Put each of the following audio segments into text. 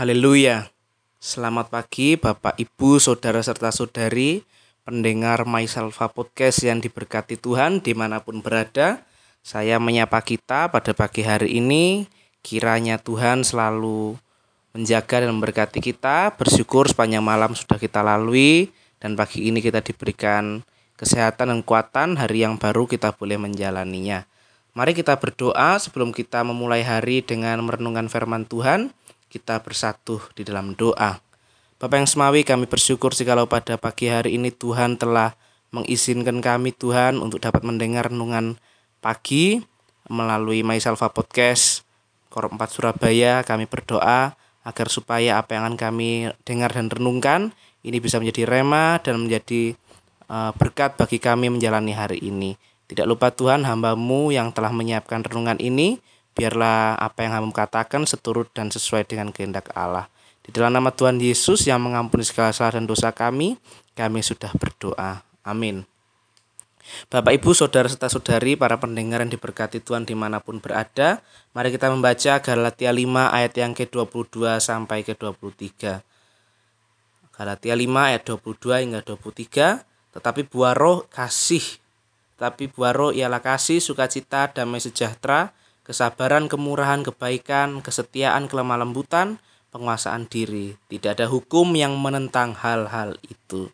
Haleluya. Selamat pagi Bapak Ibu, Saudara serta Saudari, pendengar Myselfa Podcast yang diberkati Tuhan di mana pun berada. Saya menyapa kita pada pagi hari ini, kiranya Tuhan selalu menjaga dan memberkati kita, bersyukur sepanjang malam sudah kita lalui, dan pagi ini kita diberikan kesehatan dan kekuatan hari yang baru kita boleh menjalaninya. Mari kita berdoa sebelum kita memulai hari dengan merenungkan firman Tuhan. Kita bersatu di dalam doa. Bapak yang semawi kami bersyukur jikalau pada pagi hari ini Tuhan telah mengizinkan kami Tuhan untuk dapat mendengar renungan pagi melalui Myselfa Podcast Korp 4 Surabaya. Kami berdoa agar supaya apa yang akan kami dengar dan renungkan ini bisa menjadi rema dan menjadi uh, berkat bagi kami menjalani hari ini. Tidak lupa Tuhan hambamu yang telah menyiapkan renungan ini Biarlah apa yang kamu katakan seturut dan sesuai dengan kehendak Allah. Di dalam nama Tuhan Yesus yang mengampuni segala salah dan dosa kami, kami sudah berdoa. Amin. Bapak Ibu, Saudara serta Saudari, para pendengar yang diberkati Tuhan di mana pun berada, mari kita membaca Galatia 5 ayat yang ke-22 sampai ke-23. Galatia 5 ayat 22 hingga 23, tetapi buah roh kasih, tapi buah roh ialah kasih, sukacita, damai sejahtera, kesabaran, kemurahan, kebaikan, kesetiaan, kelemah lembutan, penguasaan diri. Tidak ada hukum yang menentang hal-hal itu.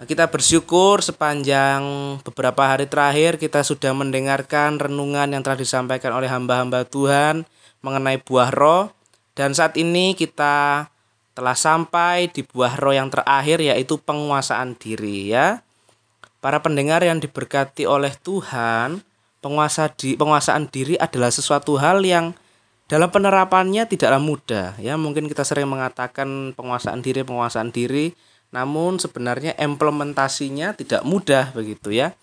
Nah, kita bersyukur sepanjang beberapa hari terakhir kita sudah mendengarkan renungan yang telah disampaikan oleh hamba-hamba Tuhan mengenai buah roh dan saat ini kita telah sampai di buah roh yang terakhir yaitu penguasaan diri ya. Para pendengar yang diberkati oleh Tuhan, penguasa di penguasaan diri adalah sesuatu hal yang dalam penerapannya tidaklah mudah. Ya mungkin kita sering mengatakan penguasaan diri penguasaan diri. Namun sebenarnya implementasinya tidak mudah begitu ya.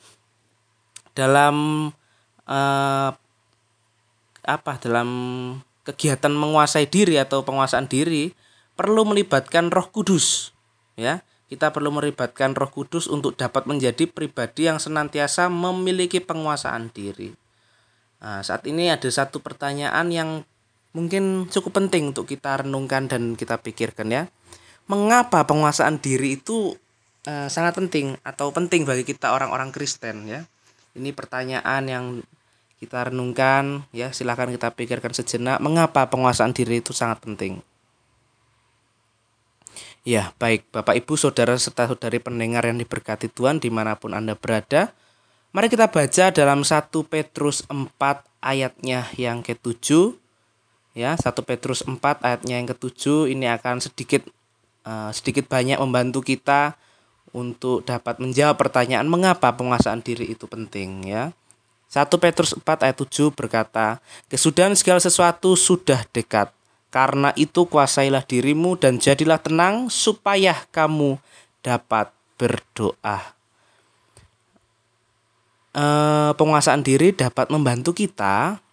Dalam eh, apa? Dalam kegiatan menguasai diri atau penguasaan diri perlu melibatkan Roh Kudus ya kita perlu melibatkan Roh Kudus untuk dapat menjadi pribadi yang senantiasa memiliki penguasaan diri. Nah, saat ini ada satu pertanyaan yang mungkin cukup penting untuk kita renungkan dan kita pikirkan ya. Mengapa penguasaan diri itu eh, sangat penting atau penting bagi kita orang-orang Kristen ya? Ini pertanyaan yang kita renungkan ya, silahkan kita pikirkan sejenak mengapa penguasaan diri itu sangat penting. Ya, baik Bapak Ibu, Saudara serta Saudari pendengar yang diberkati Tuhan di mana pun Anda berada. Mari kita baca dalam 1 Petrus 4 ayatnya yang ke-7. Ya, 1 Petrus 4 ayatnya yang ke-7 ini akan sedikit uh, sedikit banyak membantu kita untuk dapat menjawab pertanyaan mengapa penguasaan diri itu penting ya. 1 Petrus 4 ayat 7 berkata, "Kesudahan segala sesuatu sudah dekat. Karena itu kuasailah dirimu dan jadilah tenang supaya kamu dapat berdoa. E, penguasaan diri dapat membantu kita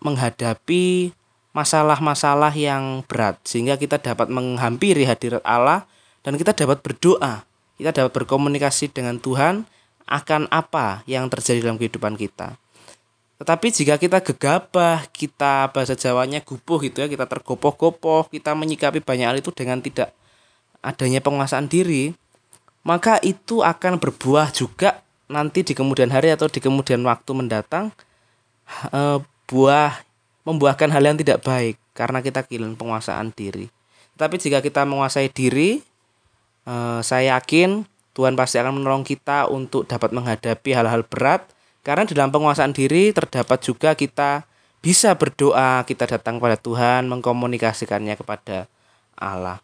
menghadapi masalah-masalah yang berat sehingga kita dapat menghampiri hadirat Allah dan kita dapat berdoa. Kita dapat berkomunikasi dengan Tuhan akan apa yang terjadi dalam kehidupan kita. Tetapi jika kita gegabah, kita bahasa Jawanya gupuh gitu ya, kita tergopoh-gopoh, kita menyikapi banyak hal itu dengan tidak adanya penguasaan diri, maka itu akan berbuah juga nanti di kemudian hari atau di kemudian waktu mendatang e, buah membuahkan hal yang tidak baik karena kita kehilangan penguasaan diri. Tapi jika kita menguasai diri, e, saya yakin Tuhan pasti akan menolong kita untuk dapat menghadapi hal-hal berat karena dalam penguasaan diri terdapat juga kita bisa berdoa, kita datang kepada Tuhan, mengkomunikasikannya kepada Allah.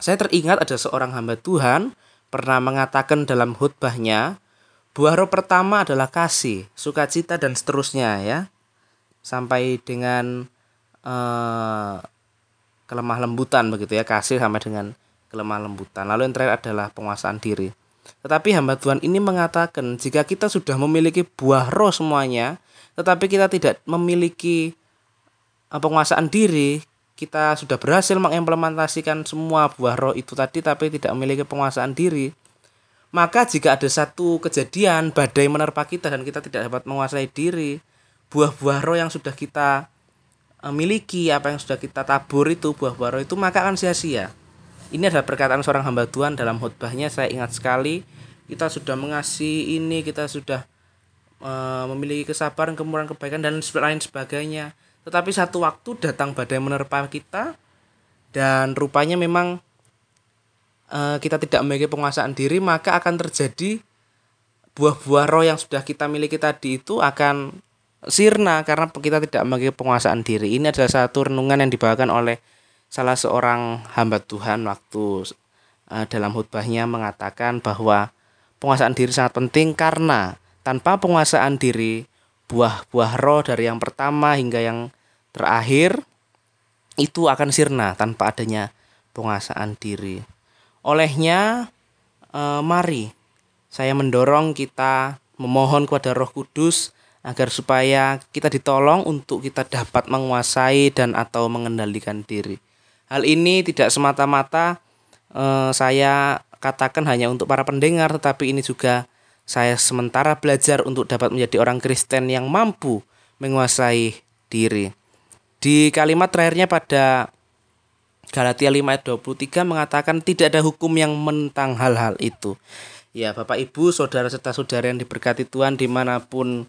Saya teringat ada seorang hamba Tuhan pernah mengatakan dalam khutbahnya, buah roh pertama adalah kasih, sukacita dan seterusnya ya. Sampai dengan eh, kelemah lembutan begitu ya, kasih sampai dengan kelemah lembutan. Lalu yang terakhir adalah penguasaan diri. Tetapi hamba Tuhan ini mengatakan jika kita sudah memiliki buah roh semuanya, tetapi kita tidak memiliki eh, penguasaan diri, kita sudah berhasil mengimplementasikan semua buah roh itu tadi tapi tidak memiliki penguasaan diri, maka jika ada satu kejadian badai menerpa kita dan kita tidak dapat menguasai diri, buah-buah roh yang sudah kita uh, miliki, apa yang sudah kita tabur itu buah-buah roh itu maka akan sia-sia. Ini adalah perkataan seorang hamba Tuhan dalam khotbahnya saya ingat sekali kita sudah mengasihi ini, kita sudah uh, memiliki kesabaran, kemurahan, kebaikan dan lain sebagainya. Tetapi satu waktu datang badai menerpa kita dan rupanya memang uh, kita tidak memiliki penguasaan diri, maka akan terjadi buah-buah roh yang sudah kita miliki tadi itu akan sirna karena kita tidak memiliki penguasaan diri. Ini adalah satu renungan yang dibawakan oleh salah seorang hamba Tuhan waktu uh, dalam khutbahnya mengatakan bahwa penguasaan diri sangat penting karena tanpa penguasaan diri buah-buah roh dari yang pertama hingga yang terakhir itu akan sirna tanpa adanya penguasaan diri. Olehnya eh, mari saya mendorong kita memohon kepada Roh Kudus agar supaya kita ditolong untuk kita dapat menguasai dan atau mengendalikan diri. Hal ini tidak semata-mata eh, saya katakan hanya untuk para pendengar, tetapi ini juga saya sementara belajar untuk dapat menjadi orang Kristen yang mampu menguasai diri. Di kalimat terakhirnya pada Galatia 5 ayat 23 mengatakan tidak ada hukum yang menentang hal-hal itu. Ya Bapak Ibu, Saudara serta Saudara yang diberkati Tuhan di mana pun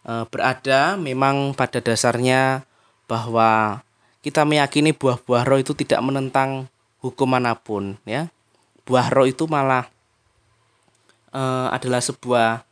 e, berada, memang pada dasarnya bahwa kita meyakini buah-buah roh itu tidak menentang hukum mana pun ya. Buah roh itu malah uh, adalah sebuah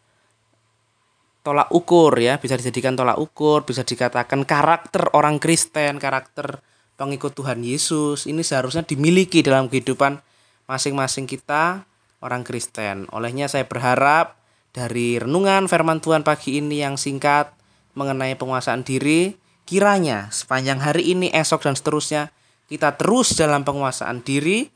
tolak ukur ya, bisa dijadikan tolak ukur, bisa dikatakan karakter orang Kristen, karakter pengikut Tuhan Yesus ini seharusnya dimiliki dalam kehidupan masing-masing kita orang Kristen. Olehnya saya berharap dari renungan firman Tuhan pagi ini yang singkat mengenai penguasaan diri Kiranya sepanjang hari ini, esok dan seterusnya kita terus dalam penguasaan diri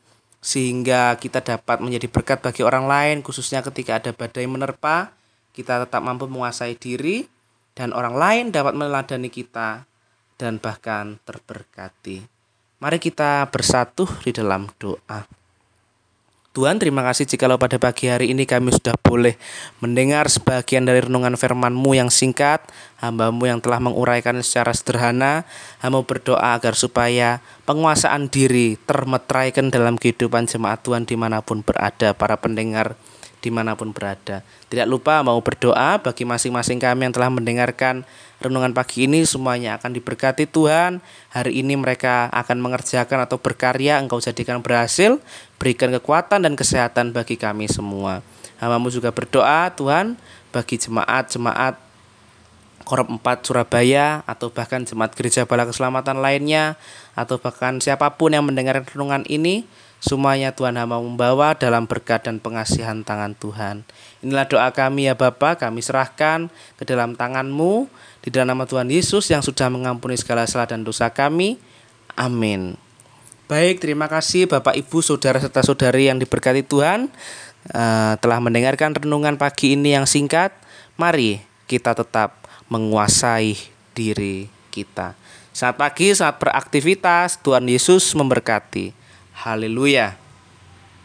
sehingga kita dapat menjadi berkat bagi orang lain khususnya ketika ada badai menerpa kita tetap mampu menguasai diri dan orang lain dapat meneladani kita dan bahkan terberkati. Mari kita bersatu di dalam doa. Tuhan terima kasih jikalau pada pagi hari ini kami sudah boleh mendengar sebagian dari renungan firman-Mu yang singkat, hamba-Mu yang telah menguraikan secara sederhana, hamba berdoa agar supaya penguasaan diri termetraikan dalam kehidupan jemaat Tuhan di mana pun berada, para pendengar di mana pun berada. Tidak lupa mau berdoa bagi masing-masing kami yang telah mendengarkan renungan pagi ini semuanya akan diberkati Tuhan. Hari ini mereka akan mengerjakan atau berkarya, Engkau jadikan berhasil, berikan kekuatan dan kesehatan bagi kami semua. Hamamu juga berdoa Tuhan bagi jemaat-jemaat Korop 4 Surabaya atau bahkan jemaat gereja bala keselamatan lainnya atau bahkan siapa pun yang mendengar renungan ini semuanya Tuhan hamba membawa dalam berkat dan pengasihan tangan Tuhan. Inilah doa kami ya Bapa, kami serahkan ke dalam tanganmu di dalam nama Tuhan Yesus yang sudah mengampuni segala salah dan dosa kami. Amin. Baik, terima kasih Bapak Ibu, Saudara serta Saudari yang diberkati Tuhan uh, telah mendengarkan renungan pagi ini yang singkat. Mari kita tetap menguasai diri kita. Saat pagi, saat beraktivitas, Tuhan Yesus memberkati. Haleluya.